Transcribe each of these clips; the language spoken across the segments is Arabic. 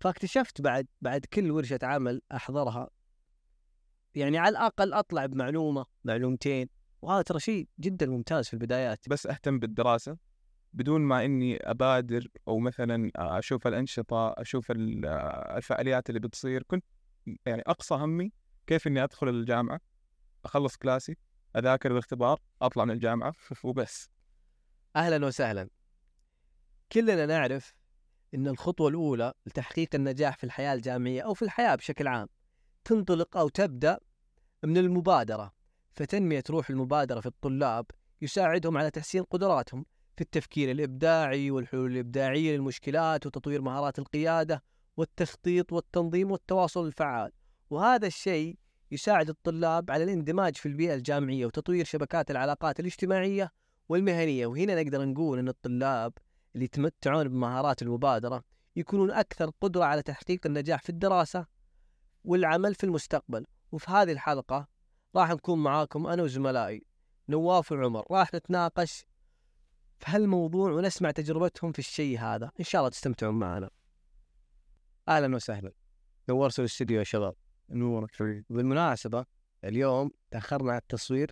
فاكتشفت بعد بعد كل ورشة عمل أحضرها. يعني على الأقل أطلع بمعلومة معلومتين. وهذا ترى شيء جدا ممتاز في البدايات. بس أهتم بالدراسة؟ بدون ما إني أبادر أو مثلا أشوف الأنشطة أشوف ال- الفعاليات اللي بتصير. كنت يعني أقصى همي كيف إني أدخل الجامعة أخلص كلاسي أذاكر الاختبار أطلع من الجامعة وبس. أهلا وسهلا. كلنا نعرف إن الخطوة الأولى لتحقيق النجاح في الحياة الجامعية أو في الحياة بشكل عام تنطلق أو تبدأ من المبادرة. فتنمية روح المبادرة في الطلاب يساعدهم على تحسين قدراتهم في التفكير الإبداعي والحلول الإبداعية للمشكلات وتطوير مهارات القيادة والتخطيط والتنظيم والتواصل الفعال. وهذا الشيء يساعد الطلاب على الاندماج في البيئة الجامعية وتطوير شبكات العلاقات الاجتماعية والمهنية. وهنا نقدر نقول إن الطلاب اللي يتمتعون بمهارات المبادرة يكونون أكثر قدرة على تحقيق النجاح في الدراسة والعمل في المستقبل. وفي هذه الحلقة راح نكون معاكم أنا وزملائي نواف وعمر. راح نتناقش في هالموضوع ونسمع تجربتهم في الشيء هذا. إن شاء الله تستمتعون معنا. أهلا وسهلا. نورتوا الاستديو يا شباب. نورك. بالمناسبة اليوم تأخرنا على التصوير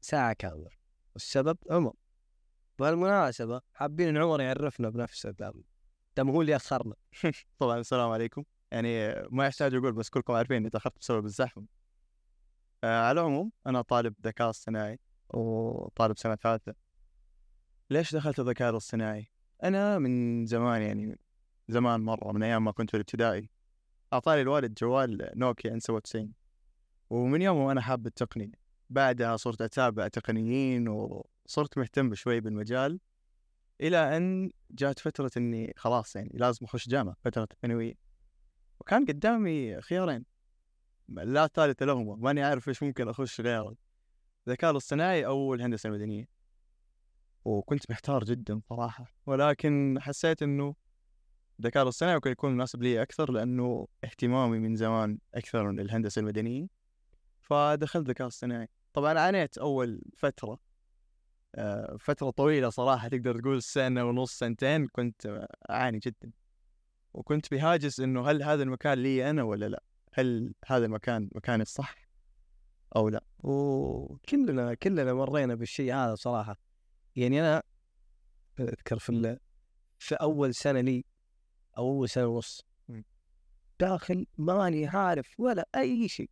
ساعة كاملة. والسبب عمر. بالمناسبة حابين إن عمر يعرفنا بنفسه دام دام هو اللي أخرنا. طبعا السلام عليكم. يعني ما يحتاج أقول بس كلكم عارفين إني تأخرت بسبب الزحمة. آه على العموم أنا طالب ذكاء اصطناعي وطالب سنة ثالثة. ليش دخلت الذكاء الاصطناعي؟ أنا من زمان يعني زمان مرة من أيام ما كنت في الابتدائي. أعطاني الوالد جوال نوكيا إن 97 ومن يوم وأنا حاب التقنية. بعدها صرت أتابع تقنيين وصرت مهتم شوي بالمجال إلى أن جات فترة إني خلاص يعني لازم أخش جامعة فترة الثانوية. وكان قدامي خيارين لا ثالث لهما ماني عارف إيش ممكن أخش غيره. الذكاء الاصطناعي أو الهندسه المدنيه وكنت محتار جدا صراحة ولكن حسيت إنه الذكاء الاصطناعي ممكن يكون مناسب لي أكثر لأنه اهتمامي من زمان أكثر من الهندسه المدنية. فدخلت ذكاء اصطناعي. طبعا عانيت أول فترة آه، فترة طويلة صراحة تقدر تقول سنة ونص سنتين كنت أعاني جدا وكنت بهاجس إنه هل هذا المكان لي أنا ولا لأ؟ هل هذا المكان مكاني الصح أو لأ؟ وكلنا كلنا مرينا بالشيء هذا صراحة يعني أنا أذكر في في أول سنة لي أو أول سنة ونص. داخل ماني عارف ولا أي شيء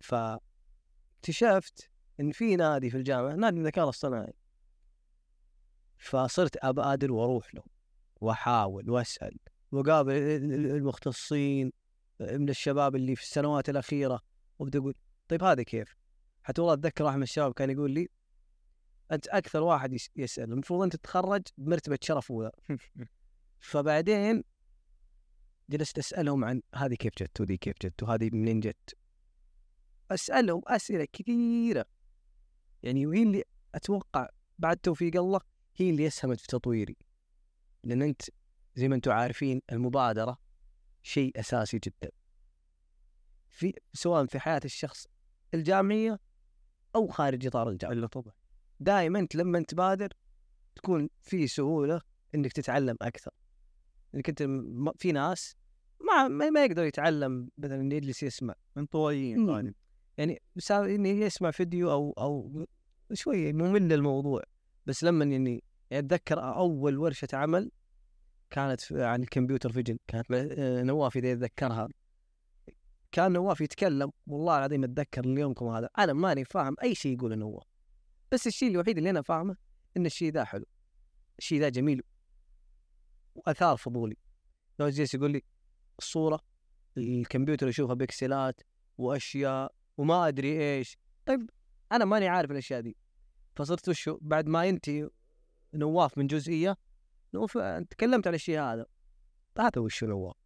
فاكتشفت إن في نادي في الجامعة نادي الذكاء الاصطناعي فصرت أبادر وأروح له وأحاول وأسأل وأقابل ال- ال- المختصين من الشباب اللي في السنوات الأخيرة وأبدأ أقول طيب هذا كيف؟ حتى والله أتذكر واحد من الشباب كان يقول لي أنت أكثر واحد يس- يسأل المفروض أنت تتخرج بمرتبة شرف أولى فبعدين جلست أسألهم عن هذه كيف جت؟ وذي كيف جت؟ وهذه منين جت؟ أسألهم أسئلة كثيرة. يعني وهي اللي أتوقع بعد توفيق الله هي اللي أسهمت في تطويري. لأن أنت زي ما أنتم عارفين المبادرة شيء أساسي جدا. في سواء في حياة الشخص الجامعية أو خارج إطار الجامعة. إلا طبعا. دائما أنت لما تبادر تكون في سهولة إنك تتعلم أكثر. إنك أنت في ناس ما ما يقدر يتعلم مثلا يجلس يسمع. انطوائيين. غالبا يعني انه يسمع فيديو أو أو شوي ممل الموضوع بس لما يعني أتذكر أول ورشة عمل كانت عن ال computer vision كانت آه، نواف إذا يتذكرها. كان نواف يتكلم والله العظيم أتذكر اليومكم هذا أنا ماني فاهم أي شيء يقوله نواف بس الشيء الوحيد اللي أنا فاهمه إن الشيء ذا حلو الشيء ذا جميل وأثار فضولي. لو جالس يقول لي الصورة الكمبيوتر يشوفها بكسلات وأشياء وما أدري إيش طيب أنا ماني عارف الأشياء دي. فصرت وشو؟ بعد ما ينتهي نواف من جزئية نواف تكلمت عن الشيء هذا. هذا وشو نواف؟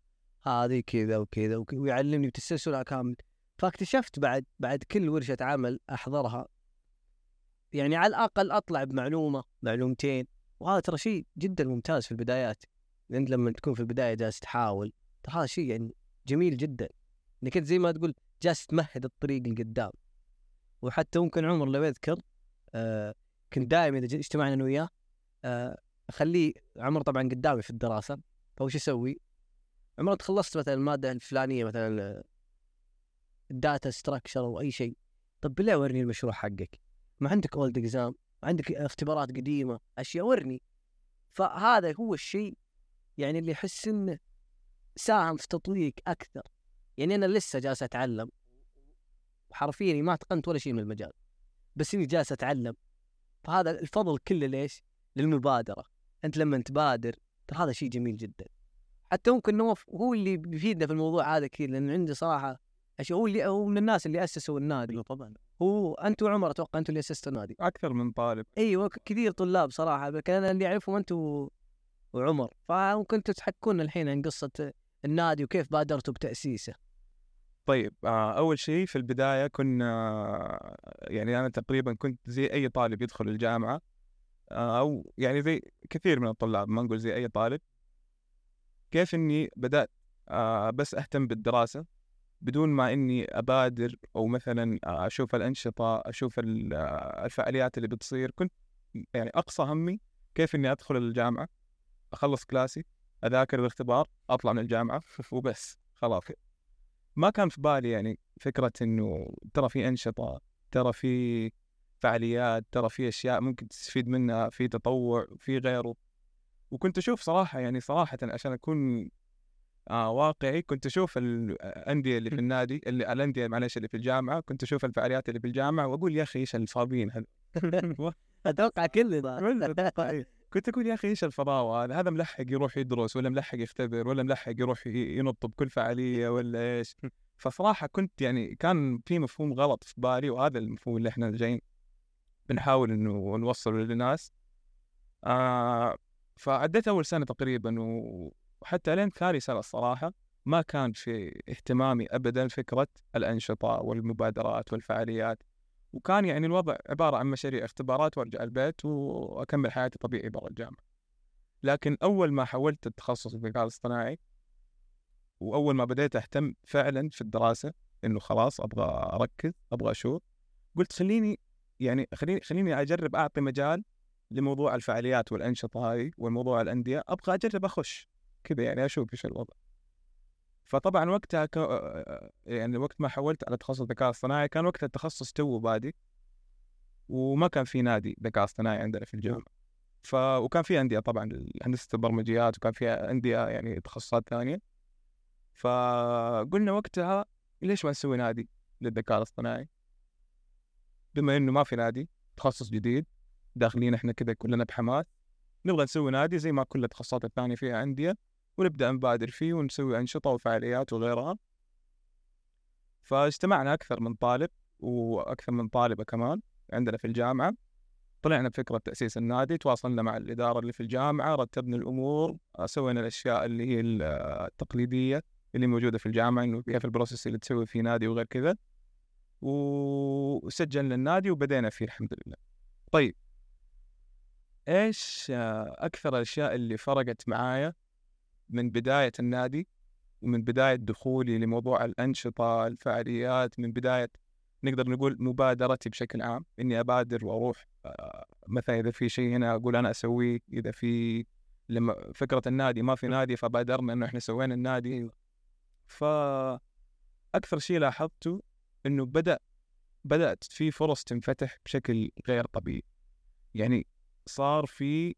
هذه كذا وكذا وك- ويعلمني بتسلسل كامل فاكتشفت بعد بعد كل ورشة عمل أحضرها. يعني على الأقل أطلع بمعلومة معلومتين. وهذا ترى شيء جدا ممتاز في البدايات. لأن لما تكون في البداية جالس تحاول ترى هذا شيء يعني جميل جدا. إنك أنت زي ما تقول جالس تمهد الطريق لقدام. وحتى ممكن عمر لو يذكر آه كنت دائما إذا اجتمعنا أنا وياه آه اخليه عمر طبعا قدامي في الدراسة فوش أسوي؟ عمرك خلصت مثلا المادة الفلانية مثلا ال data structure أو أي شيء طب بالله ورني المشروع حقك؟ ما عندك old exam عندك اختبارات قديمة أشياء ورني. فهذا هو الشيء يعني اللي يحس إنه ساهم في تطويرك أكثر. يعني أنا لسه جالس أتعلم حرفيا ما اتقنت ولا شيء من المجال بس إني جالس أتعلم. فهذا الفضل كله ليش؟ للمبادرة. أنت لما تبادر ترى هذا شيء جميل جدا. حتى ممكن نوف هو اللي بيفيدنا في الموضوع هذا كثير لأنه عنده صراحة أشياء هو اللي هو من الناس اللي أسسوا النادي. طبعا. هو أنت وعمر أتوقع أنتم اللي أسستوا النادي. أكثر من طالب. أيوه كثير طلاب صراحة لكن أنا اللي أعرفهم انت و- وعمر. فممكن تحكون الحين عن قصة النادي وكيف بادرتوا بتأسيسه. طيب آه، أول شيء في البداية كنا آه، يعني أنا تقريبا كنت زي أي طالب يدخل الجامعة آه، أو يعني زي كثير من الطلاب ما نقول زي أي طالب. كيف إني بدأت بس أهتم بالدراسة بدون ما إني أبادر أو مثلا أشوف الأنشطة أشوف ال- الفعاليات اللي بتصير. كنت يعني أقصى همي كيف إني أدخل الجامعة أخلص كلاسي أذاكر الاختبار أطلع من الجامعة وبس خلاص. ما كان في بالي يعني فكرة إنه ترى في أنشطة ترى في فعاليات ترى في أشياء ممكن تستفيد منها في تطوع في غيره. وكنت أشوف صراحة يعني صراحة عشان أكون آه واقعي كنت أشوف الأندية اللي في النادي اللي الأندية معلش اللي في الجامعة كنت أشوف الفعاليات اللي في الجامعة وأقول يا أخي إيش الفاضيين هذا أتوقع كلنا. كنت أقول يا أخي إيش الفضاوة هذا؟ هذا ملحق يروح يدرس ولا ملحق يختبر ولا ملحق يروح ينط بكل فعالية ولا إيش؟ فصراحة كنت يعني كان في مفهوم غلط في بالي وهذا المفهوم اللي إحنا جايين بنحاول إنه نوصله للناس. آه فعديت أول سنة تقريبا وحتى لين ثاني سنة الصراحة ما كان في اهتمامي ابدا فكرة الأنشطة والمبادرات والفعاليات. وكان يعني الوضع عبارة عن مشاريع اختبارات وأرجع البيت وأكمل حياتي طبيعي برا الجامعة. لكن أول ما حولت التخصص الذكاء الاصطناعي وأول ما بديت أهتم فعلا في الدراسة إنه خلاص أبغى أركز أبغى أشوف قلت خليني يعني خليني خليني أجرب أعطي مجال لموضوع الفعاليات والأنشطة هذه والموضوع الأندية أبغى أجرب أخش. كذا يعني أشوف إيش الوضع. فطبعا وقتها ك... يعني وقت ما حولت على تخصص ذكاء اصطناعي كان وقتها التخصص تو بادي وما كان في نادي ذكاء اصطناعي عندنا في الجامعة. ف وكان في أندية طبعا هندسه البرمجيات وكان في أندية يعني تخصصات ثانية. فقلنا وقتها ليش ما نسوي نادي للذكاء الاصطناعي؟ بما إنه ما في نادي تخصص جديد داخلين إحنا كذا كلنا بحماس نبغى نسوي نادي زي ما كل التخصصات الثانية فيها أندية. ونبدأ نبادر فيه ونسوي أنشطة وفعاليات وغيرها. فاجتمعنا أكثر من طالب وأكثر من طالبة كمان عندنا في الجامعة. طلعنا بفكرة تأسيس النادي تواصلنا مع الإدارة اللي في الجامعة رتبنا الأمور سوينا الأشياء اللي هي التقليدية اللي موجودة في الجامعة إنه كيف البروسيس اللي تسوي فيه نادي وغير كذا. وسجلنا النادي وبدينا فيه الحمد لله. طيب إيش أكثر الأشياء اللي فرقت معايا من بداية النادي ومن بداية دخولي لموضوع الأنشطة الفعاليات من بداية نقدر نقول مبادرتي بشكل عام إني أبادر وأروح آه، مثلا إذا في شيء هنا أقول أنا أسويه إذا في لما فكرة النادي ما في نادي فبادرنا إنه إحنا سوينا النادي. ف أكثر شيء لاحظته إنه بدأ بدأت في فرص تنفتح بشكل غير طبيعي. يعني صار في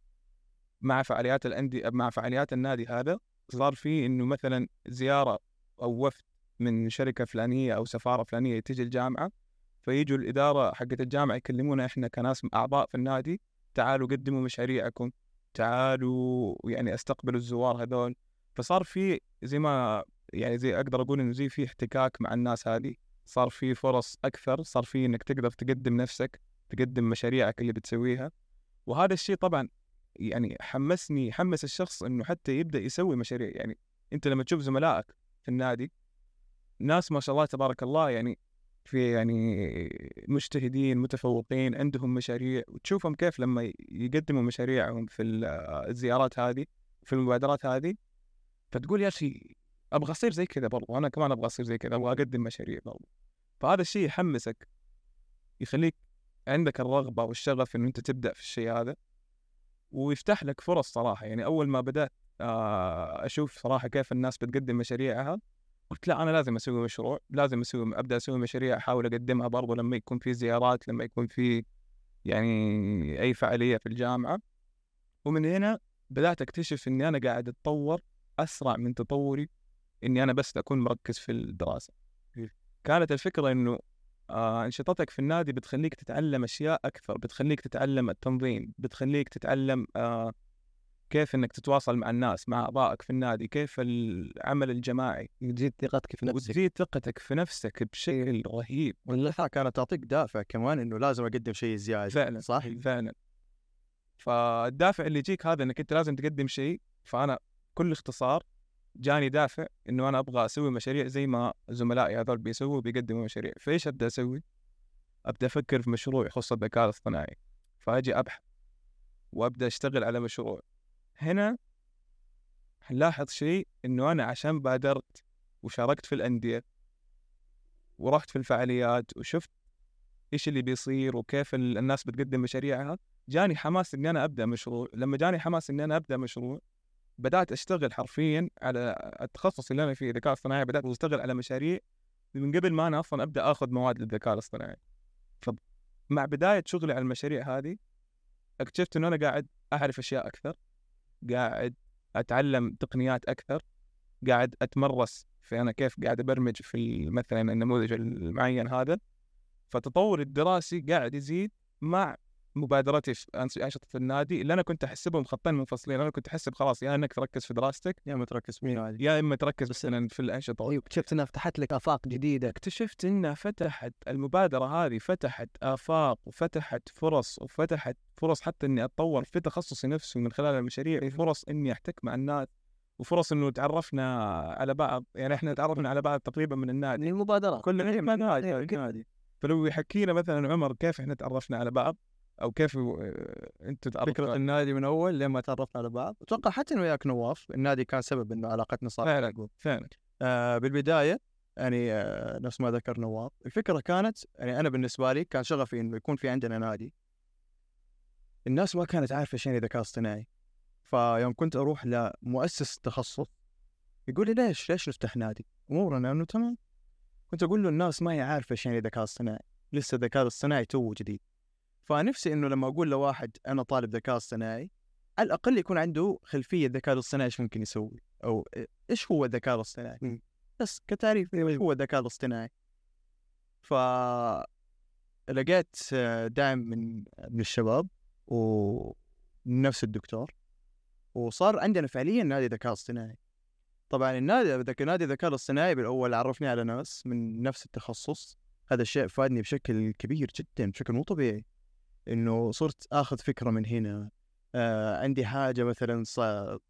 مع فعاليات الانديه مع فعاليات النادي هذا صار في إنه مثلا زيارة أو وفد من شركة فلانية أو سفارة فلانية تجي الجامعة فيجوا الإدارة حقت الجامعة يكلمونا إحنا كناس أعضاء في النادي تعالوا قدموا مشاريعكم تعالوا يعني أستقبلوا الزوار هذول. فصار في زي ما يعني زي أقدر أقول إنه زي في احتكاك مع الناس هذه صار في فرص أكثر صار في إنك تقدر تقدم نفسك تقدم مشاريعك اللي بتسويها. وهذا الشيء طبعا يعني حمسني حمس الشخص إنه حتى يبدأ يسوي مشاريع. يعني أنت لما تشوف زملائك في النادي ناس ما شاء الله تبارك الله يعني في يعني مجتهدين متفوقين عندهم مشاريع وتشوفهم كيف لما يقدموا مشاريعهم في الزيارات هذه في المبادرات هذه فتقول يا أخي أبغى أصير زي كذا برضو أنا كمان أبغى أصير زي كذا أبغى أقدم مشاريع برضو. فهذا الشيء يحمسك يخليك عندك الرغبة والشغف انه أنت تبدأ في الشيء هذا. ويفتح لك فرص صراحة. يعني أول ما بدأت آه، أشوف صراحة كيف الناس بتقدم مشاريعها قلت لا أنا لازم أسوي مشروع لازم أسوي أبدأ أسوي مشاريع أحاول أقدمها برضو لما يكون في زيارات لما يكون في يعني أي فعالية في الجامعة. ومن هنا بدأت أكتشف إني أنا قاعد أتطور أسرع من تطوري إني أنا بس أكون مركز في الدراسة. كانت الفكرة إنه آه أنشطتك في النادي بتخليك تتعلم أشياء أكثر بتخليك تتعلم التنظيم بتخليك تتعلم آه كيف إنك تتواصل مع الناس مع أعضائك في النادي كيف العمل الجماعي. تزيد ثقتك في نفسك. وتزيد ثقتك في نفسك بشكل رهيب. واللحظة كانت تعطيك دافع كمان إنه لازم أقدم شيء زيادة فعلا صح؟ فعلا. فالدافع اللي يجيك هذا إنك أنت لازم تقدم شيء فأنا كل اختصار جاني دافع إنه أنا أبغى أسوي مشاريع زي ما زملائي هذول بيسووا بيقدموا مشاريع. فإيش أبدأ أسوي؟ أبدأ أفكر في مشروع يخص الذكاء الاصطناعي. فأجي أبحث وأبدأ أشتغل على مشروع. هنا نلاحظ شيء إنه أنا عشان بادرت وشاركت في الأندية ورحت في الفعاليات وشفت إيش اللي بيصير وكيف ال- الناس بتقدم مشاريعها جاني حماس إني أنا أبدأ مشروع. لما جاني حماس إني أنا أبدأ مشروع بدأت أشتغل حرفيا على التخصص اللي أنا فيه الذكاء الاصطناعي. بدأت أشتغل على مشاريع من قبل ما أنا أصلا أبدأ آخذ مواد للذكاء الاصطناعي. فمع بداية شغلي على المشاريع هذه اكتشفت إنه أنا قاعد أعرف أشياء أكثر قاعد أتعلم تقنيات أكثر قاعد أتمرس في أنا كيف قاعد أبرمج في مثلا النموذج المعين هذا. فتطوري الدراسي قاعد يزيد مع مبادرتي في أنشطة النادي اللي أنا كنت أحسبهم خطين منفصلين. أنا كنت أحسب خلاص يا إنك تركز في دراستك يا ما تركز في النادي يا إما تركز مثلا في الأنشطة. أيوه اكتشفت إنها فتحت لك آفاق جديدة. اكتشفت إنها فتحت المبادرة هذه فتحت آفاق وفتحت فرص وفتحت فرص حتى إني أتطور في تخصصي نفسه من خلال المشاريع فرص إني أحتك مع الناس وفرص إنه تعرفنا على بعض. يعني إحنا تعرفنا على بعض تقريبا من النادي. المبادرات كل من نادي نادي نادي فلو يحكينا مثلا عمر كيف إحنا تعرفنا على بعض؟ أو كيف آه، أنت فكرة تعرفت النادي من أول لين ما تعرفنا على بعض. أتوقع حتى انه وياك نواف النادي كان سبب إنه علاقتنا صارت فعلا. فعلا. آه بالبداية يعني آه نفس ما ذكر نواف الفكرة كانت يعني أنا بالنسبة لي كان شغفي إنه يكون في عندنا نادي. الناس ما كانت عارفة إيش يعني ذكاء اصطناعي. فيوم كنت أروح لمؤسس تخصص يقول لي ليش ليش نفتح نادي؟ أمورنا انه تمام. كنت أقول له الناس ما هي عارفة إيش يعني ذكاء اصطناعي. لسه الذكاء الاصطناعي تو جديد. فنفسي إنه لما أقول لواحد أنا طالب ذكاء اصطناعي على الأقل يكون عنده خلفية الذكاء الاصطناعي إيش ممكن يسوي؟ أو إيش هو الذكاء الاصطناعي؟ بس كتعريف إيش هو الذكاء الاصطناعي. ف لقيت دعم من من الشباب ومن نفس الدكتور وصار عندنا فعليا نادي ذكاء اصطناعي. طبعا النادي نادي الذكاء الاصطناعي بالأول عرفني على ناس من نفس التخصص. هذا الشيء فادني بشكل كبير جدا بشكل مو طبيعي. إنه صرت آخذ فكرة من هنا. آه عندي حاجة مثلا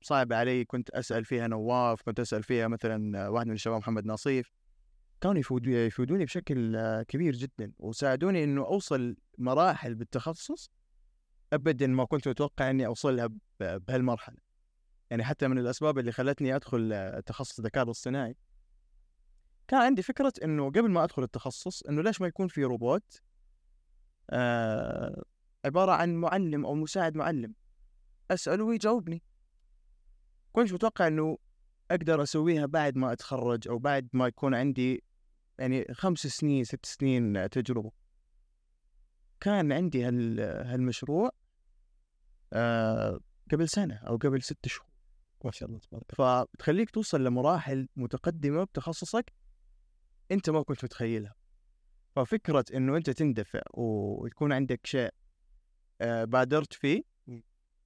صعبة علي كنت أسأل فيها نواف كنت أسأل فيها مثلا واحد من الشباب محمد ناصيف كانوا يفيدو- يفيدوني بشكل كبير جدا وساعدوني إنه أوصل مراحل بالتخصص ابدا ما كنت أتوقع إني أوصلها بهالمرحلة. يعني حتى من الأسباب اللي خلتني أدخل تخصص الذكاء الاصطناعي. كان عندي فكرة إنه قبل ما أدخل التخصص إنه ليش ما يكون في روبوت آه عبارة عن معلم أو مساعد معلم. أسأله ويجاوبني. كنت متوقع إنه أقدر أسويها بعد ما أتخرج أو بعد ما يكون عندي يعني خمس سنين ست سنين تجربة. كان عندي هال هالمشروع آه قبل سنة أو قبل ست شهور. ما شاء الله تبارك الله. فبتخليك توصل لمراحل متقدمة بتخصصك أنت ما كنت متخيلها. ففكرة إنه أنت تندفع ويكون عندك شيء آه، بادرت فيه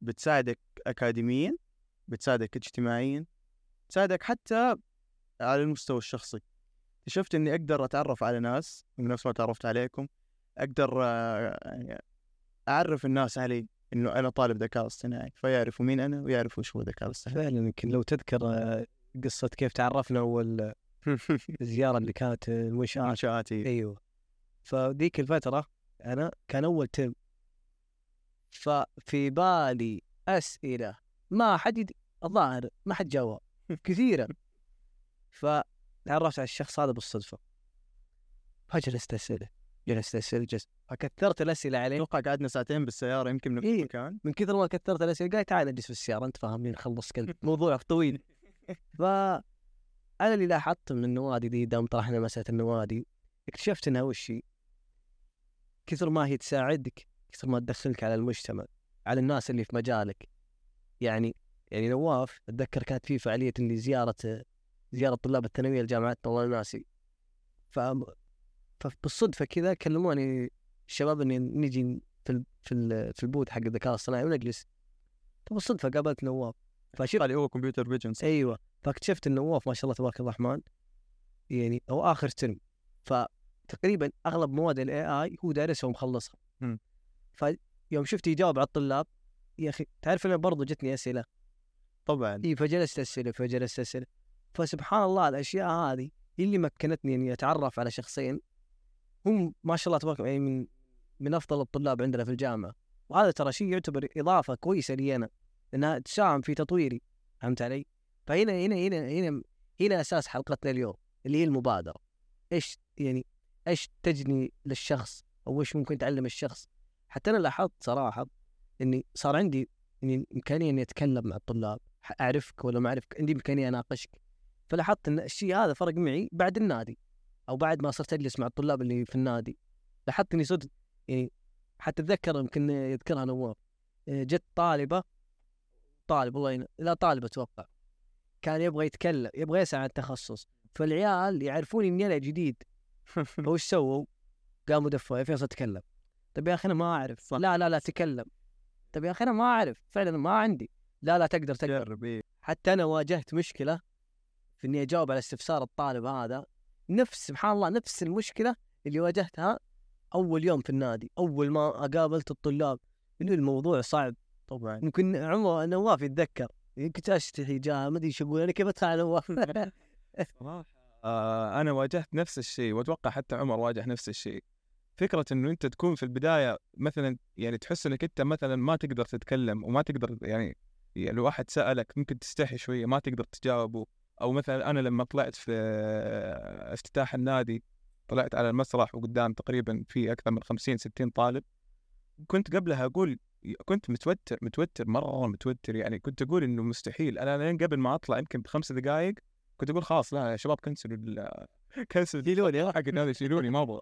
بتساعدك أكاديميا بتساعدك اجتماعيا تساعدك حتى على المستوى الشخصي. اكتشفت إني أقدر أتعرف على ناس من نفس ما تعرفت عليكم أقدر آه، يعني أعرف الناس علي إنه أنا طالب ذكاء اصطناعي فيعرفوا مين أنا ويعرفوا إيش هو الذكاء الاصطناعي فعلا يمكن لو تذكر آه، قصة كيف تعرفنا أول الزياره اللي كانت المنشآت أيوه. فذيك الفترة أنا كان أول ترم ففي بالي أسئلة ما حد. الظاهر ما حد جاوب كثيره فتعرفت على الشخص هذا بالصدفة فجلست اساله جلست اسال جلست فكثرت الأسئلة عليه أتوقع قعدنا ساعتين بالسيارة يمكن من إيه. مكان من كثر ما كثرت الأسئلة قال تعال نجلس في السيارة أنت فاهمني نخلص كذا موضوع طويل ف أنا اللي لاحظت من النوادي دي دام طرحنا مسألة النوادي اكتشفت إنها وش؟ كثر ما هي تساعدك كثر ما تدخلك على المجتمع على الناس اللي في مجالك. يعني يعني نواف أتذكر كانت في فعالية اللي زيارة زيارة طلاب الثانوية لجامعتنا والله ناسي ف فبالصدفة كذا كلموني الشباب إني نجي في ال... في ال... في البوث حق الذكاء الصناعي ونجلس. فبالصدفة قابلت نواف. فشفت اللي هو computer vision أيوه. فاكتشفت إن نواف ما شاء الله تبارك الرحمن يعني هو آخر ترم. فتقريبا أغلب مواد ال AI هو دارسها ومخلصها. فيوم شفت يجاوب على الطلاب يا أخي تعرف أنا برضو جتني أسئلة؟ طبعا. اي فجلست أسئلة فجلست أسئلة. فسبحان الله الأشياء هذه اللي مكنتني إني أتعرف على شخصين هم ما شاء الله تبارك يعني من من أفضل الطلاب عندنا في الجامعة. وهذا ترى شيء يعتبر إضافة كويسة لي أنا إنها تساهم في تطويري فهمت علي؟ فهنا هنا هنا هنا هنا أساس حلقتنا اليوم اللي هي المبادرة. إيش يعني إيش تجني للشخص أو إيش ممكن تعلم الشخص. حتى أنا لاحظت صراحة إني صار عندي يعني إمكانية إني أتكلم مع الطلاب أعرفك ولا ما أعرفك عندي إمكانية أناقشك. فلاحظت إن الشيء هذا فرق معي بعد النادي أو بعد ما صرت أجلس مع الطلاب اللي في النادي. لاحظت إني صرت يعني حتى أتذكر يمكن يذكرها نواف جت طالبة طالب الله ين... لا طالب أتوقع كان يبغى يتكلم يبغى يسعى عن التخصص. فالعيال يعرفون اني أنا جديد. فوش سووا؟ قاموا دفوا يا فيصل تكلم طيب يا أخي أنا ما أعرف. صح. لا لا لا تكلم. طيب يا أخي أنا ما أعرف. فعلا ما عندي. لا لا تقدر تقدر. إيه. حتى أنا واجهت مشكلة في إني أجاوب على استفسار الطالب هذا. نفس سبحان الله نفس المشكلة اللي واجهتها أول يوم في النادي. أول ما قابلت الطلاب. إنه الموضوع صعب. طبعا. يمكن عمر نواف يتذكر. كنت اشتهي جاه ما أدري إيش أقول أنا كيف ادخل على نواف آه أنا واجهت نفس الشيء وأتوقع حتى عمر واجه نفس الشيء. فكرة إنه أنت تكون في البداية مثلا يعني تحس إنك أنت مثلا ما تقدر تتكلم وما تقدر يعني, يعني لو واحد سألك ممكن تستحي شوية ما تقدر تجاوبه. أو مثلا أنا لما طلعت في افتتاح النادي طلعت على المسرح وقدام تقريبا في أكثر من 50 60 طالب كنت قبلها أقول كنت متوتر متوتر مرة متوتر يعني كنت أقول إنه مستحيل. أنا لين قبل ما أطلع يمكن بخمس دقائق كنت أقول خلاص لا يا شباب كنسلوا كنسلوا شيلوني حق هذا شيلوني ما أبغى.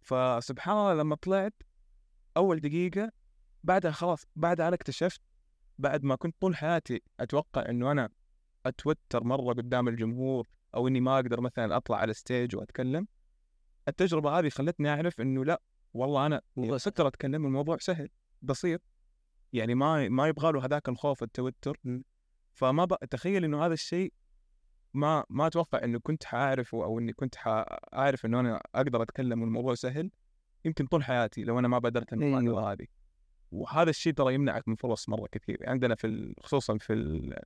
فسبحان الله لما طلعت أول دقيقة بعدها خلاص بعدها أنا اكتشفت بعد ما كنت طول حياتي أتوقع إنه أنا أتوتر مرة قدام الجمهور أو إني ما أقدر مثلا أطلع على الستيج وأتكلم التجربة هذه خلتني أعرف إنه لا والله أنا أقدر أتكلم الموضوع سهل بسيط. يعني ما ما يبغى له هذاك الخوف التوتر. فما. تخيل إنه هذا الشيء ما ما أتوقع انه كنت حاعرفه أو إني كنت حاعرف إنه أنا أقدر أتكلم والموضوع سهل يمكن طول حياتي لو أنا ما بادرت المبادره أيوة. هذه وهذا الشيء ترى يمنعك من فرص مرة كثير عندنا في ال- خصوصا في ال...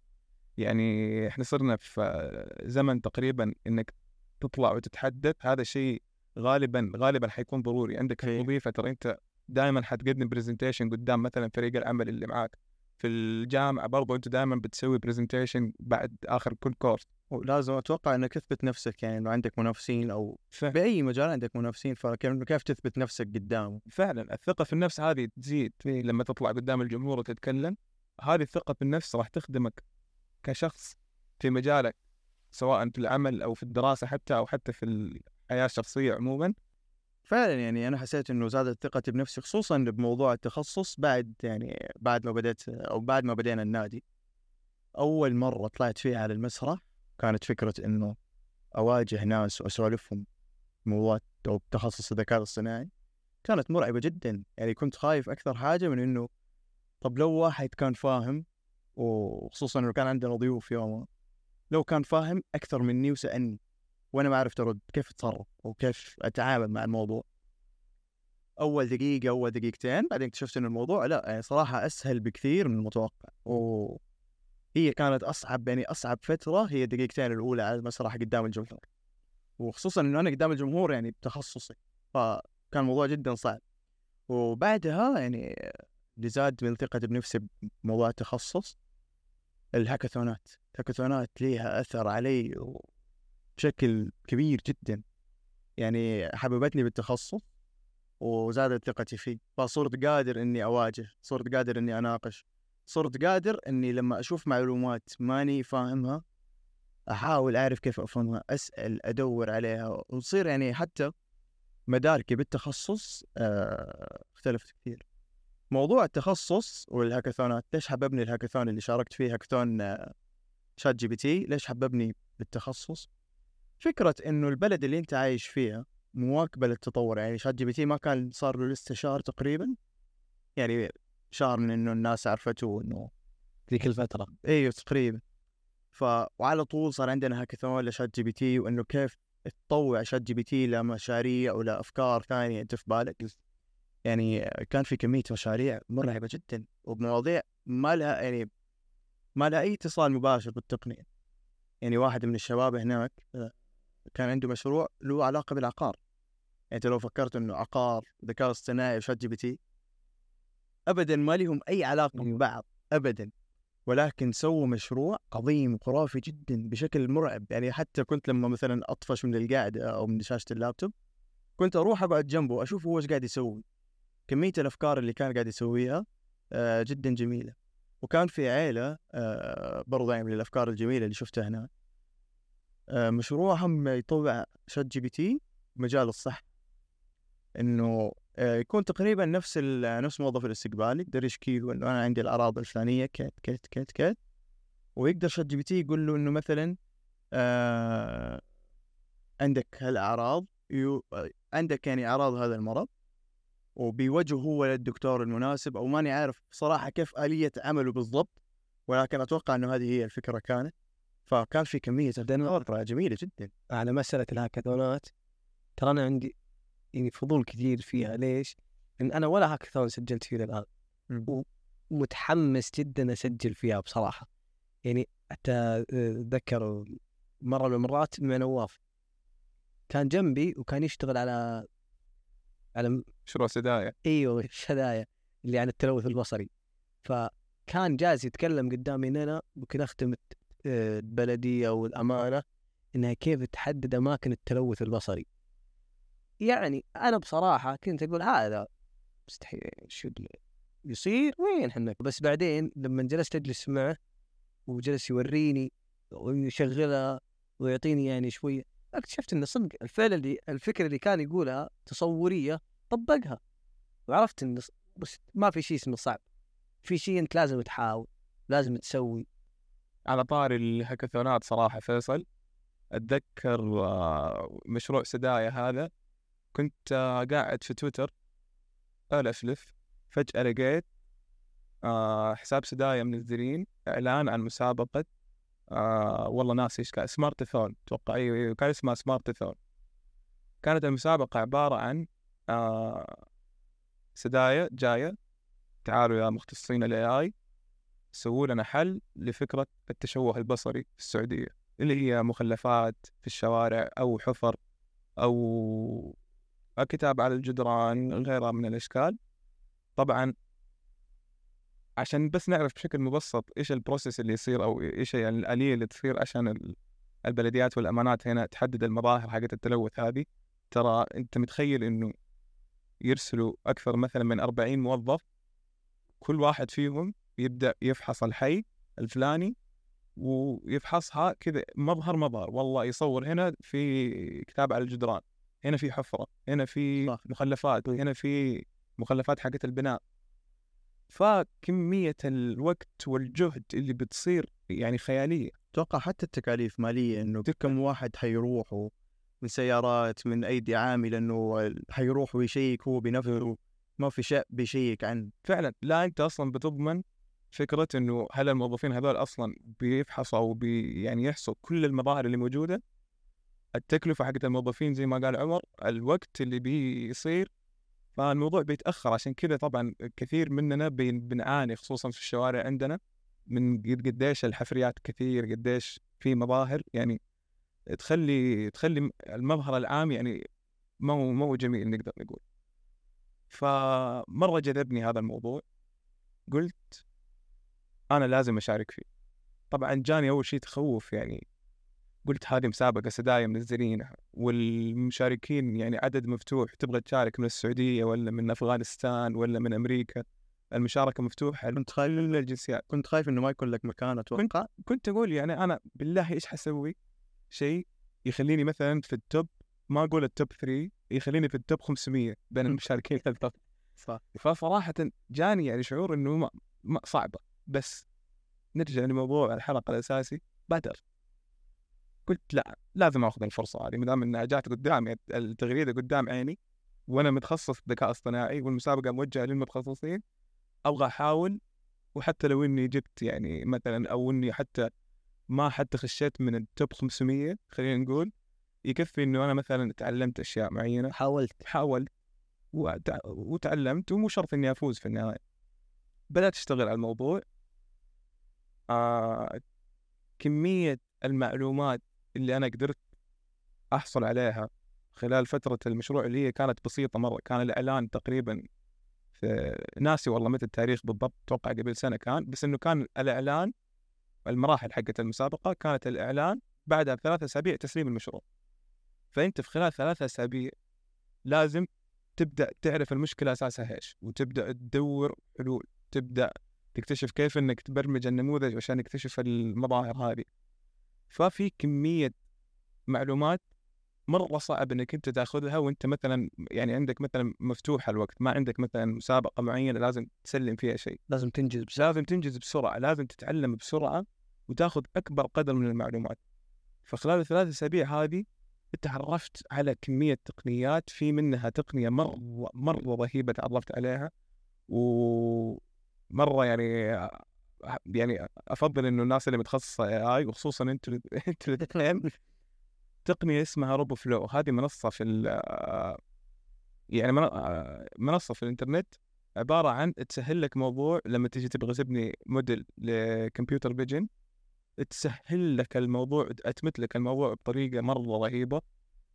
يعني إحنا صرنا في زمن تقريبا إنك تطلع وتتحدث هذا شيء غالبا غالبا حيكون ضروري عندك. الوظيفه ترى أنت دائما حتقدم presentation قدام مثلا فريق العمل اللي معاك في الجامعة برضو أنت دائما بتسوي presentation بعد آخر كل كورس ولازم أتوقع إنك تثبت نفسك يعني إنه عندك منافسين أو بأي مجال عندك منافسين فكيف كيف تثبت نفسك قدامه فعلا الثقة في النفس هذه تزيد لما تطلع قدام الجمهور وتتكلم. هذه الثقة في النفس راح تخدمك كشخص في مجالك سواء في العمل أو في الدراسة حتى أو حتى في الحياة الشخصية عموما. فعلا يعني أنا حسيت إنه زادت ثقتي بنفسي خصوصا بموضوع التخصص بعد يعني بعد ما بديت أو بعد ما بدينا النادي. أول مرة طلعت فيها على المسرح كانت فكرة إنه أواجه ناس وأسولفهم موضوع أو تخصص الذكاء الاصطناعي. كانت مرعبة جدا يعني كنت خايف أكثر حاجة من إنه طب لو واحد كان فاهم وخصوصا إنه كان عندنا ضيوف يومها لو كان فاهم أكثر مني وسألني. وأنا ما عرفت أرد كيف أتصرف وكيف أتعامل مع الموضوع؟ أول دقيقة أول دقيقتين بعدين اكتشفت إن الموضوع لا يعني صراحة أسهل بكثير من المتوقع. وهي كانت أصعب يعني أصعب فترة هي الدقيقتين الأولى على المسرح قدام الجمهور. وخصوصا إنه أنا قدام الجمهور يعني بتخصصي فكان الموضوع جدا صعب. وبعدها يعني اللي زاد من ثقتي بنفسي بموضوع التخصص الهاكاثونات. الهاكاثونات ليها أثر علي بشكل كبير جدا. يعني حببتني بالتخصص وزادت ثقتي فيه. فصرت قادر إني أواجه صرت قادر إني أناقش صرت قادر إني لما أشوف معلومات ماني فاهمها أحاول أعرف كيف أفهمها أسأل أدور عليها وتصير يعني حتى مداركي بالتخصص آه، اختلفت كثير. موضوع التخصص وال hackathonات ليش حببني الهاكاثون اللي شاركت فيه هاكاثون آه، ChatGPT؟ ليش حببني بالتخصص؟ فكرة إنه البلد اللي أنت عايش فيها مواكبة للتطور يعني ChatGPT ما كان صار له لسه شهر تقريبا؟ يعني شهر من إنه الناس عرفته إنه ذيك الفترة. إيوه تقريبا. ف وعلى طول صار عندنا hackathon ل ChatGPT وإنه كيف تطوع ChatGPT لمشاريع ولا أفكار ثانية أنت في بالك. يعني كان في كمية مشاريع مرعبة جدا وبمواضيع ما لها يعني ما لها أي اتصال مباشر بالتقنية. يعني واحد من الشباب هناك كان عنده مشروع له علاقة بالعقار. يعني انت لو فكرت إنه عقار ذكاء اصطناعي و ChatGPT. ابدا ما لهم أي علاقة ببعض ابدا. ولكن سووا مشروع عظيم وخرافي جدا بشكل مرعب. يعني حتى كنت لما مثلا أطفش من القاعدة أو من شاشة اللابتوب كنت أروح أقعد جنبه أشوف هو إيش قاعد يسوي. كمية الأفكار اللي كان قاعد يسويها آه، جدا جميلة. وكان في عيلة آه، برضه يعني من الأفكار الجميلة اللي شفتها هناك. مشروعهم يطوع ChatGPT مجال الصح. إنه آه، يكون تقريبا نفس نفس موظف الاستقبال يقدر يشكي له إنه أنا عندي الأعراض الفلانية كت كت كت كت ويقدر ChatGPT يقول له إنه مثلا آه عندك هالأعراض آه، عندك يعني أعراض هذا المرض وبيوجهه هو للدكتور المناسب أو ماني عارف صراحة كيف آلية عمله بالضبط ولكن أتوقع إنه هذه هي الفكرة كانت. فكان في كمية افكار جميلة جدا. على مسألة الهاكاثونات ترى أنا عندي يعني فضول كثير فيها. ليش؟ لأن أنا ولا هاكاثون سجلت فيه الآن. ومتحمس جدا أسجل فيها بصراحة. يعني حتى آه، أتذكر مرة من المرات مع نواف. كان جنبي وكان يشتغل على على مشروع سدايا. إيوه الشذايا اللي عن التلوث البصري. فكان جالس يتكلم قدامي ان أنا ممكن أختم البلدية والامانه إنها كيف تحدد أماكن التلوث البصري. يعني أنا بصراحة كنت أقول هذا مستحيل شو يصير؟ وين إحنا؟ بس بعدين لما جلست أجلس معه وجلس يوريني ويشغلها ويعطيني يعني شوية اكتشفت انه صدق الفعل اللي الفكرة اللي كان يقولها تصورية طبقها. وعرفت انه ص- بس ما في شيء اسمه صعب. في شيء أنت لازم تحاول لازم تسوي. على طاري الهاكاثونات صراحة فيصل أتذكر آه، مشروع سدايا هذا كنت آه، قاعد في تويتر ألفلف فجأة لقيت آه، حساب سدايا منزلين إعلان عن مسابقة آه، والله ناسي إيش كان سمارتثون أتوقع أيوه أيوه كان اسمها سمارتثون كانت المسابقة عبارة عن سدايا جاية تعالوا يا مختصين الاي اي سووا لنا حل لفكرة التشوه البصري في السعودية اللي هي مخلفات في الشوارع أو حفر أو كتاب على الجدران غيرها من الأشكال. طبعا عشان بس نعرف بشكل مبسط إيش البروسيس اللي يصير أو إيش يعني الآلية اللي تصير عشان ال- البلديات والأمانات هنا تحدد المظاهر حقت التلوث هذه. ترى أنت متخيل إنه يرسلوا أكثر مثلا من 40 موظف كل واحد فيهم يبدأ يفحص الحي الفلاني ويفحصها كذا مظهر مظهر والله يصور هنا في كتاب على الجدران هنا في حفرة هنا في صح. مخلفات هنا في مخلفات حقت البناء. فكمية الوقت والجهد اللي بتصير يعني خيالية. أتوقع حتى التكاليف مالية إنه كم واحد حيروح من سيارات من ايدي عامله إنه حيروح ويشيك هو بنفسه ما في شيء بيشيك عنه. فعلا لا أنت أصلا بتضمن فكرة إنه هل الموظفين هذول أصلا بيفحصوا أو بي يعني يحصوا كل المظاهر اللي موجودة؟ التكلفة حقت الموظفين زي ما قال عمر الوقت اللي بيصير فالموضوع بيتأخر. عشان كذا طبعا كثير مننا بنعاني خصوصا في الشوارع عندنا من قد- قديش الحفريات كثير قديش في مظاهر. يعني تخلي تخلي المظهر العام يعني ما هو جميل نقدر نقول. فمرة جذبني هذا الموضوع. قلت أنا لازم أشارك فيه. طبعا جاني أول شيء تخوف يعني. قلت هذه مسابقة سدايا منزلينها والمشاركين يعني عدد مفتوح تبغى تشارك من السعودية ولا من أفغانستان ولا من أمريكا المشاركة مفتوحة. كنت خايف لكل الجنسيات. كنت خايف إنه ما يكون لك مكان أتوقع. كنت أقول يعني أنا بالله إيش حسوي؟ شيء يخليني مثلا في ال top ما أقول ال top 3 يخليني في ال top 500 بين المشاركين. صح. فصراحه جاني يعني شعور إنه ما, ما صعبة. بس نرجع لموضوع الحلقة الأساسي بدر قلت لا لازم آخذ الفرصة هذه ما دام إنها جات قدامي التغريدة قدام عيني وأنا متخصص ذكاء اصطناعي والمسابقة موجهة للمتخصصين أبغى أحاول وحتى لو إني جبت يعني مثلا أو إني حتى ما حتى خشيت من التوب 500 خلينا نقول يكفي إنه أنا مثلا تعلمت أشياء معينة. حاولت. حاولت وتع- وتعلمت ومو شرط إني أفوز في النهاية. بدأت أشتغل على الموضوع آه كمية المعلومات اللي أنا قدرت أحصل عليها خلال فترة المشروع اللي هي كانت بسيطة مرة. كان الإعلان تقريبا ناسي والله متى التاريخ بالضبط أتوقع قبل سنة كان بس إنه كان الإعلان المراحل حقت المسابقة كانت الإعلان بعدها بثلاثة أسابيع تسليم المشروع. فأنت في خلال ثلاثة أسابيع لازم تبدأ تعرف المشكلة أساسها إيش وتبدأ تدور حلول تبدأ تكتشف كيف إنك تبرمج النموذج عشان يكتشف المظاهر هذه. ففي كمية معلومات مرة صعب إنك أنت تأخذها وأنت مثلا يعني عندك مثلا مفتوح الوقت ما عندك مثلا مسابقة معينة لازم تسلم فيها شيء. لازم تنجز. بس لازم تنجز بسرعة لازم تتعلم بسرعة وتأخذ أكبر قدر من المعلومات. فخلال الثلاث أسابيع هذه تعرفت على كمية تقنيات في منها تقنية مرة مرة رهيبة تعرفت عليها. ومره يعني يعني أفضل إنه الناس اللي متخصصة AI وخصوصا أنتوا أنتوا الاثنين تقنية اسمها Roboflow هذه منصة في ال- يعني من- منصة في الإنترنت عبارة عن تسهل لك موضوع لما تيجي تبغى تبني model ل computer vision تسهل لك الموضوع اتمت لك الموضوع بطريقة مرة رهيبة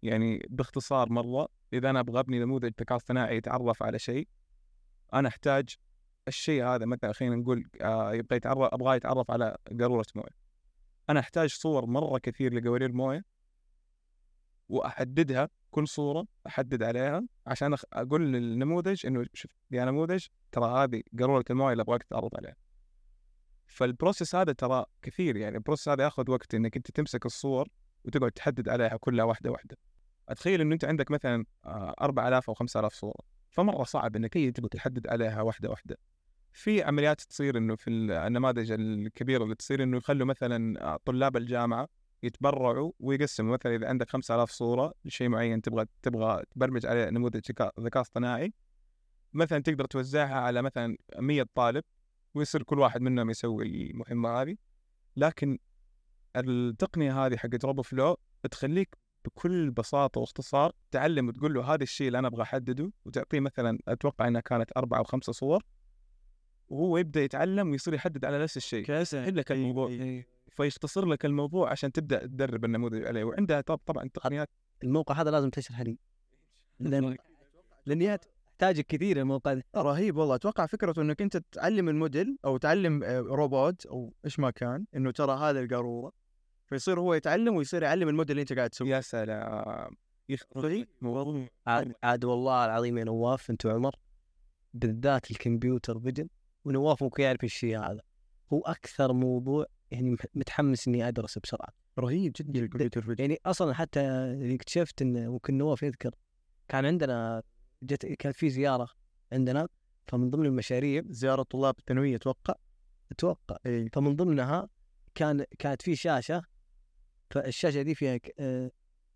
يعني باختصار مرة. إذا أنا أبغى أبني نموذج ذكاء اصطناعي يتعرف على شيء أنا أحتاج الشيء هذا مثلا خلينا نقول آه، يبغى يتعرف ابغاه يتعرف على قارورة موية. أنا أحتاج صور مرة كثير لقوارير موية وأحددها كل صورة أحدد عليها عشان أقول للنموذج إنه شوف يا نموذج ترى هذه قارورة الموية اللي أبغاك تتعرض عليها. فال process هذا ترى كثير يعني ال process هذا ياخذ وقت إنك أنت تمسك الصور وتقعد تحدد عليها كلها واحدة واحدة. أتخيل إنه أنت عندك مثلا آه، 4000 أو 5000 صورة. فمرة صعب إنك تبغى تحدد عليها واحدة واحدة. في عمليات تصير إنه في النماذج الكبيرة اللي تصير إنه يخلوا مثلا آه، طلاب الجامعة يتبرعوا ويقسموا. مثلا إذا عندك 5000 صورة لشيء معين تبغى تبغى تبرمج عليه نموذج ذكاء اصطناعي مثلا تقدر توزعها على مثلا 100 طالب ويصير كل واحد منهم يسوي المهمة هذه. لكن التقنية هذه حقت روبو فلو تخليك بكل بساطة واختصار تعلم وتقول له هذا الشيء اللي أنا أبغى أحدده وتعطيه مثلا أتوقع إنها كانت أربعة أو خمسة صور. وهو يبدأ يتعلم ويصير يحدد على نفس الشيء. يسهل لك الموضوع. فيختصر لك الموضوع عشان تبدأ تدرب النموذج عليه. وعندها طب طبعا تقنيات. الموقع هذا لازم تشرح لي لأن احتاجك كثير الموقع ده. رهيب والله. أتوقع فكرته إنك أنت تعلم الموديل أو تعلم آه، روبوت أو إيش ما كان إنه ترى هذا القاروره فيصير هو يتعلم ويصير يعلم الموديل اللي أنت قاعد تسويه. يا سلام. عاد والله العظيم يا نواف انت وعمر بالذات ال computer vision ونواف ممكن يعرف الشيء هذا. هو أكثر موضوع يعني متحمس إني أدرسه بسرعة. رهيب جدا. ال computer vision يعني أصلا حتى اكتشفت إن ممكن نواف يذكر كان عندنا جت كان في زيارة عندنا فمن ضمن المشاريع زيارة طلاب الثانوية أتوقع؟ أتوقع. اي فمن ضمنها كان كانت في شاشة فالشاشة دي فيها آه،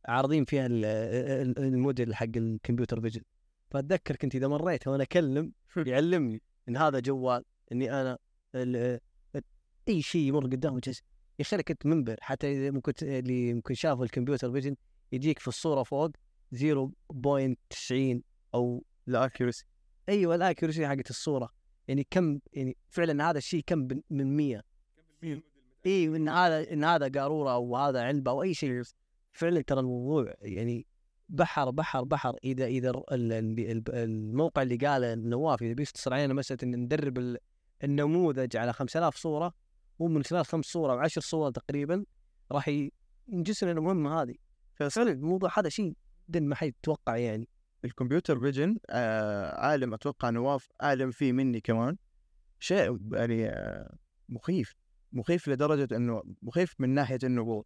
عارضين فيها ال- ال- الموديل حق ال computer vision. فأتذكر كنت إذا مريت وأنا أكلم يعلمني. إن هذا جوال إني أنا أي شيء يمر قدامه جالس يا أخي أنا كنت منبهر حتى إذا ممكن اللي ممكن شافوا ال computer vision يجيك في الصورة فوق 0.90 أو ال accuracy أيوه ال accuracy حقت الصورة. يعني كم يعني فعلا هذا الشيء كم من 100 اي إن هذا إن هذا قارورة أو هذا علبة أو أي شيء. فعلا ترى الموضوع يعني بحر بحر بحر. إذا إذا ال- ال- ال- الموقع اللي قاله نواف إذا بيختصر علينا مسألة ان ندرب ال- النموذج على 5000 صورة هو من خلال خمس صور أو عشر صور تقريبا راح ي- نجسنا المهمه هذه. فعلا الموضوع هذا شيء جدا ما حد يتوقع يعني. الكمبيوتر فيجن آه عالم أتوقع نواف اعلم فيه مني كمان. شيء يعني آه مخيف. مخيف لدرجة إنه مخيف من ناحية انه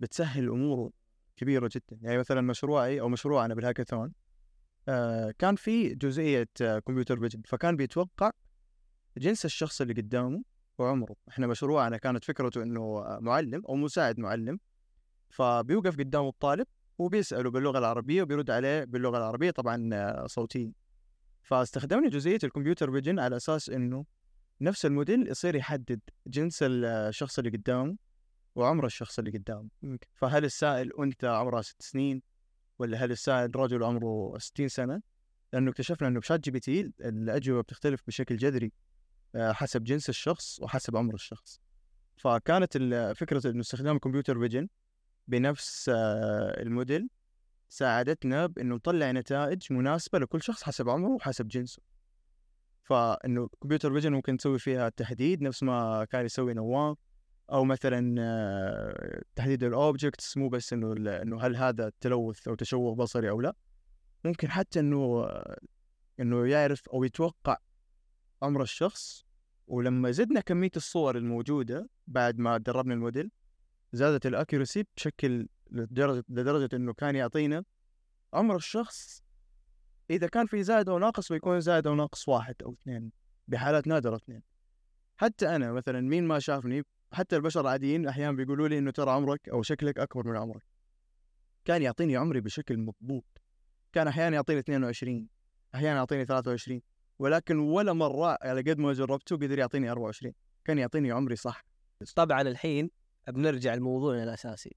بتسهل امور كبيرة جدا. يعني مثلا مشروعي أو مشروعنا بالهاكاثون آه كان في جزئية آه computer vision. فكان بيتوقع جنس الشخص اللي قدامه وعمره. إحنا مشروعنا كانت فكرته إنه معلم أو مساعد معلم. فبيوقف قدامه الطالب وبيسأله باللغة العربية وبيرد عليه باللغة العربية طبعا آه، صوتيا. فاستخدمنا جزئية ال computer vision على أساس إنه نفس الموديل يصير يحدد جنس الشخص اللي قدامه وعمر الشخص اللي قدامه. فهل السائل أنثى عمرها ست سنين؟ ولا هل السائل رجل عمره 60 سنة؟ لأنه اكتشفنا إنه ب ChatGPT الأجوبة بتختلف بشكل جذري آه، حسب جنس الشخص وحسب عمر الشخص. فكانت فكرة إنه استخدام ال computer vision بنفس آه، الموديل ساعدتنا بإنه نطلع نتائج مناسبة لكل شخص حسب عمره وحسب جنسه. فإنه computer vision ممكن تسوي فيها تحديد نفس ما كان يسوي نواف أو مثلا آه، تحديد ال objects مو بس إنه إنه هل هذا تلوث أو تشوه بصري أو لا. ممكن حتى إنه إنه يعرف أو يتوقع عمر الشخص. ولما زدنا كمية الصور الموجودة بعد ما دربنا الموديل زادت ال accuracy بشكل لدرجة لدرجة إنه كان يعطينا عمر الشخص إذا كان في زائد أو ناقص بيكون زائد أو ناقص واحد أو اثنين بحالات نادرة اثنين. حتى أنا مثلا مين ما شافني حتى البشر العاديين أحيانا بيقولوا لي إنه ترى عمرك أو شكلك أكبر من عمرك. كان يعطيني عمري بشكل مضبوط. كان أحيانا يعطيني 22 أحيانا يعطيني 23 ولكن ولا مرة على قد ما جربته قدر يعطيني 24 كان يعطيني عمري صح. طبعا الحين بنرجع لموضوعنا الأساسي.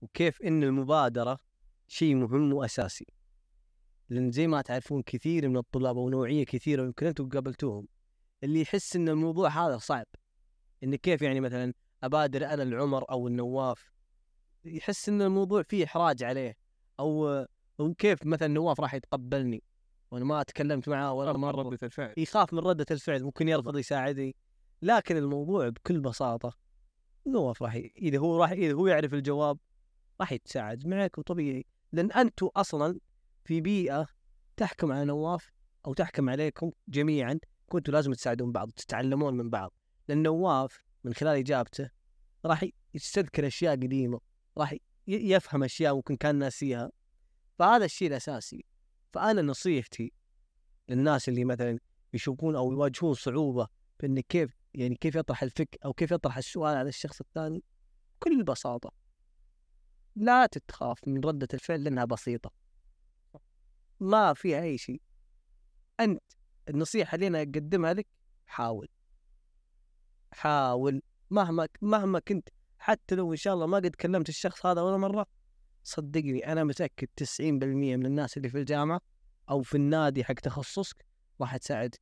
وكيف إن المبادرة شيء مهم وأساسي. لأن زي ما تعرفون كثير من الطلاب أو نوعية كثيرة يمكن أنتم قابلتوهم اللي يحس إن الموضوع هذا صعب. ان كيف يعني مثلا أبادر أنا العمر أو النواف؟ يحس إن الموضوع فيه إحراج عليه. أو أو كيف مثلا نواف راح يتقبلني؟ وأنا ما تكلمت معاه ولا مرة. ردة الفعل. يخاف من ردة الفعل ممكن يرفض يساعدني. لكن الموضوع بكل بساطة نواف راح ي... إذا هو راح إذا هو يعرف الجواب راح يتساعد معك وطبيعي. لأن أنتم أصلا في بيئة تحكم على نواف أو تحكم عليكم جميعا كنتوا لازم تساعدون بعض تتعلمون من بعض. لأن نواف من خلال إجابته راح يستذكر أشياء قديمة راح يفهم أشياء ممكن كان ناسيها فهذا الشيء الأساسي. فأنا نصيحتي للناس اللي مثلا يشوفون أو يواجهون صعوبة بأن كيف يعني كيف يطرح الفك أو كيف يطرح السؤال على الشخص الثاني بكل بساطة. لا تتخاف من ردة الفعل لأنها بسيطة. ما فيها أي شيء. أنت النصيحة اللي أنا أقدمها لك حاول. حاول مهما مهما كنت حتى لو إن شاء الله ما قد كلمت الشخص هذا ولا مرة صدقني أنا متأكد 90% من الناس اللي في الجامعة أو في النادي حق تخصصك راح تساعدك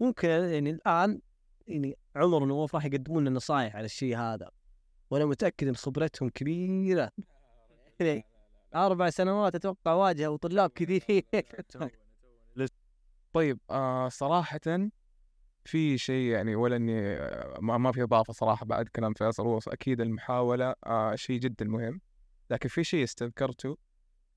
ممكن يعني الآن يعني عمر ونواف راح يقدمون لنا نصائح على الشيء هذا وأنا متاكد ان خبرتهم كبيره يعني أربع سنوات أتوقع واجهوا طلاب كثيرين طيب آه صراحة في شيء يعني ولا إني آه، ما, في إضافة صراحة بعد كلام فيصل هو أكيد المحاولة آه شيء جدا مهم. لكن في شيء استذكرته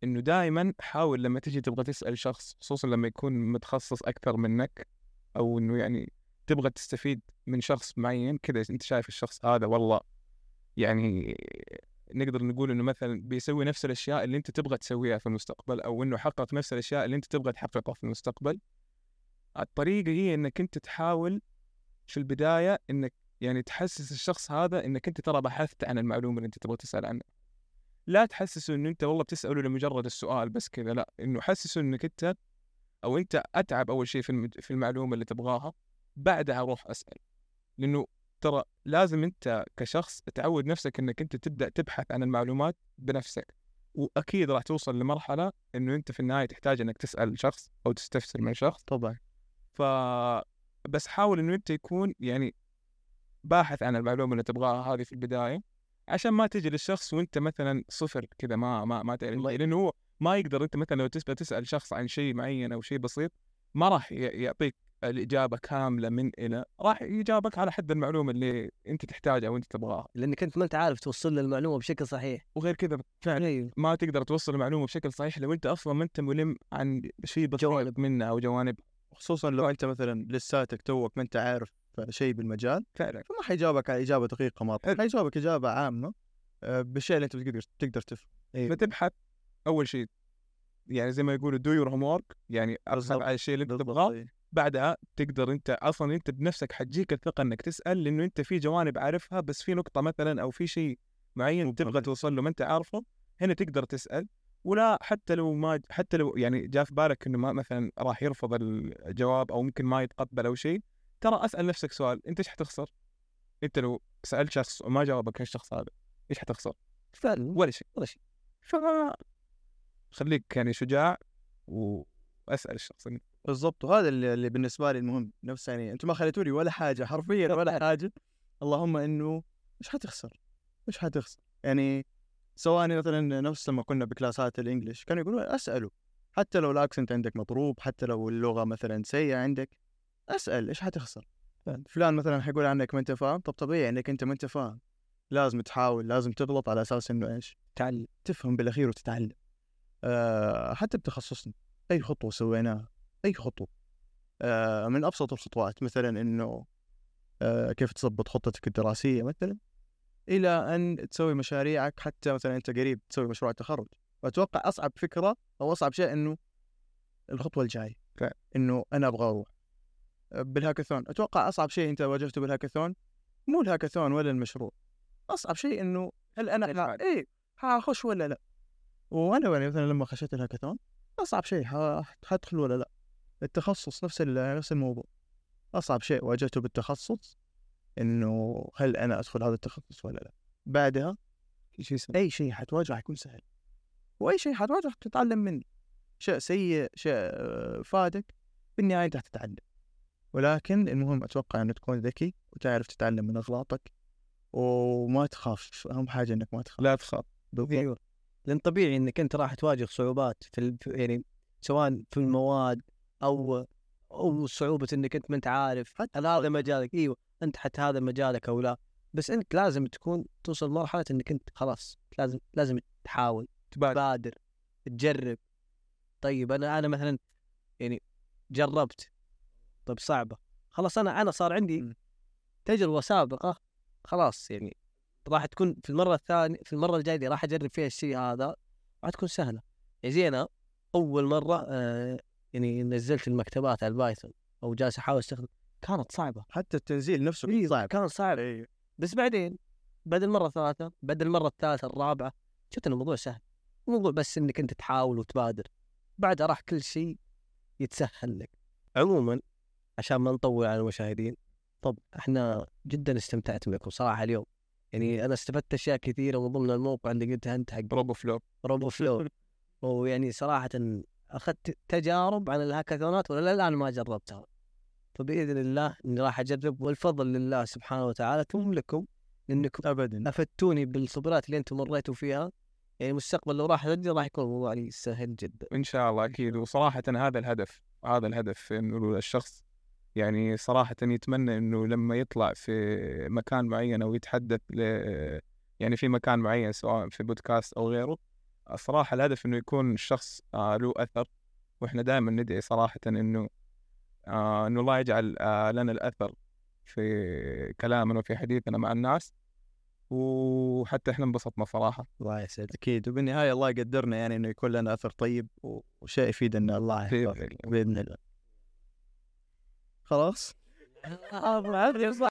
إنه دائما حاول لما تجي تبغى تسأل شخص خصوصا لما يكون متخصص أكثر منك أو إنه يعني تبغى تستفيد من شخص معين كذا أنت شايف الشخص هذا والله يعني نقدر نقول إنه مثلا بيسوي نفس الأشياء اللي أنت تبغى تسويها في المستقبل أو إنه حقق نفس الأشياء اللي أنت تبغى تحققها في المستقبل. الطريقة هي إنك أنت تحاول في البداية إنك يعني تحسس الشخص هذا إنك أنت ترى بحثت عن المعلومة اللي أنت تبغى تسأل عنها. لا تحسسه إنه أنت والله بتسأله لمجرد السؤال بس كذا لا إنه حسسه إنك أنت أو أنت أتعب أول شيء في في المعلومة اللي تبغاها بعدها أروح أسأل. لأنه ترى لازم أنت كشخص تعود نفسك إنك أنت تبدأ تبحث عن المعلومات بنفسك. وأكيد راح توصل لمرحلة إنه أنت في النهاية تحتاج إنك تسأل شخص أو تستفسر من شخص. طبعا. ف بس حاول إنه أنت يكون يعني باحث عن المعلومة اللي تبغاها هذه في البداية عشان ما تجي للشخص وأنت مثلا صفر كذا ما ما ما تعرف. لأنه هو ما يقدر أنت مثلا لو تسال تسأل شخص عن شيء معين أو شيء بسيط ما راح يعطيك الإجابة كاملة من إلى راح يجاوبك على حد المعلومة اللي أنت تحتاجها وانت تبغاها. لأنك أنت ما أنت عارف توصل له المعلومة بشكل صحيح. وغير كذا فعلا أيوه. ما تقدر توصل المعلومة بشكل صحيح لو أنت أصلا ما أنت ملم عن شيء جوانب. منها أو جوانب خصوصا لو أنت مثلا لساتك توك ما أنت عارف شيء بالمجال فعلا فما حيجاوبك على إجابة دقيقة مرة. حيجاوبك إجابة عامة آه، بالشيء اللي أنت تقدر تقدر تفهم فتبحث أول شيء يعني زي ما يقولوا do your homework يعني ابحث بالضبط. على الشيء اللي أنت. تبغاه بعدها تقدر أنت أصلا أنت بنفسك حتجيك الثقة إنك تسأل لأنه أنت في جوانب عارفها بس في نقطة مثلا أو في شيء معين تبغى. توصل له ما أنت عارفه هنا تقدر تسأل ولا حتى لو ما حتى لو يعني جاء في بالك إنه ما مثلا راح يرفض الجواب أو ممكن ما يتقبل أو شيء ترى أسأل نفسك سؤال أنت إيش حتخسر؟ أنت لو سألت شخص وما جاوبك الشخص هذا إيش حتخسر؟ فعلا ولا شيء ولا شيء ف خليك يعني شجاع وأسأل الشخص بالضبط وهذا اللي, اللي بالنسبة لي المهم نفس يعني أنتم ما خليتوني ولا حاجة حرفيا ولا حاجة اللهم إنه إيش حتخسر؟ إيش حتخسر؟ يعني سواء مثلا نفس لما كنا بكلاسات الإنجليش كانوا يقولون اسالوا حتى لو الاكسنت عندك مضروب حتى لو اللغة مثلا سيئة عندك أسأل إيش حتخسر؟ فلان مثلا حيقول عنك ما أنت فاهم؟ طب طبيعي إنك أنت ما أنت فاهم. لازم تحاول لازم تغلط على أساس إنه إيش؟ تعلم تفهم بالأخير وتتعلم. آه حتى بتخصصنا. أي خطوة سويناها. أي خطوة. آه من أبسط الخطوات مثلا إنه آه كيف تضبط خطتك الدراسية مثلا. إلى أن تسوي مشاريعك حتى مثلا أنت قريب تسوي مشروع تخرج وأتوقع أصعب فكرة أو أصعب شيء إنه الخطوة الجاية فعلا. إنه أنا أبغى أروح آه، بالهاكاثون. أتوقع أصعب شيء أنت واجهته بالهاكاثون مو الهاكاثون ولا المشروع. أصعب شيء إنه هل أنا الفعل. إيه حاخش ولا لا؟ وأنا يعني مثلا لما خشيت الهاكاثون أصعب شيء ح- حادخل ولا لا؟ التخصص نفس ال- نفس الموضوع. أصعب شيء واجهته بالتخصص إنه هل أنا أدخل هذا التخصص ولا لا؟ بعدها شيء سهل. أي شيء حتواجهه حيكون سهل. وأي شيء حتواجهه تتعلم منه. شيء سيء شيء آه، فادك بالنهاية أنت حتتعلم ولكن المهم أتوقع إنه تكون ذكي وتعرف تتعلم من أغلاطك وما تخاف. أهم حاجة إنك ما تخاف. لا تخاف. أيوه. لأن طبيعي إنك أنت راح تواجه صعوبات في يعني سواء في المواد أو أو صعوبة إنك أنت ما أنت عارف. هذا مجالك. أيوه. انت حتى هذا مجالك أو لا بس انت لازم تكون توصل لمرحلة إنك انت خلاص لازم لازم تحاول تبادر. تبادر تجرب. طيب أنا أنا مثلا يعني جربت. طيب صعبة. خلاص أنا أنا صار عندي. تجربة سابقة خلاص يعني راح تكون في المرة الثانية في المرة الجاية راح أجرب فيها الشيء هذا راح تكون سهلة. يعني زي أنا أول مرة آه يعني نزلت المكتبات على البايثون أو جالس أحاول أستخدم كانت صعبة. حتى التنزيل نفسه إيه، صعب. كان صعب. أيوه بس بعدين بعد المرة الثالثة بعد المرة الثالثة الرابعة شفت إن الموضوع سهل. الموضوع بس إنك أنت تحاول وتبادر. بعدها راح كل شيء يتسهل لك. عموما عشان ما نطول على المشاهدين طب إحنا جدا استمتعت بكم صراحة اليوم. يعني أنا استفدت أشياء كثيرة من ضمن الموقع اللي قلتها أنت حق روبو فلو روبو فلو ويعني صراحة أخذت تجارب عن الهاكاثونات ولا الآن ما جربتها. فبإذن الله إني راح أجرب والفضل لله سبحانه وتعالى ثم لكم إنكم ابدا أفدتوني بالخبرات اللي أنتم مريتوا فيها. يعني المستقبل لو راح اسجل راح يكون الموضوع لي سهل جدا. إن شاء الله أكيد. وصراحة هذا الهدف هذا الهدف إنه الشخص يعني صراحة يتمنى إنه لما يطلع في مكان معين أو يتحدث ل يعني في مكان معين سواء في بودكاست أو غيره الصراحه الهدف إنه يكون الشخص آه له أثر وإحنا دائما ندعي صراحة إنه آه إنه الله يجعل آه لنا الأثر في كلامنا وفي حديثنا مع الناس. وحتى إحنا انبسطنا صراحة. الله يسعدك. أكيد. وبالنهاية الله يقدرنا يعني إنه يكون لنا أثر طيب وشيء يفيدنا الله يحفظك. الله. بإذن الله. خلاص؟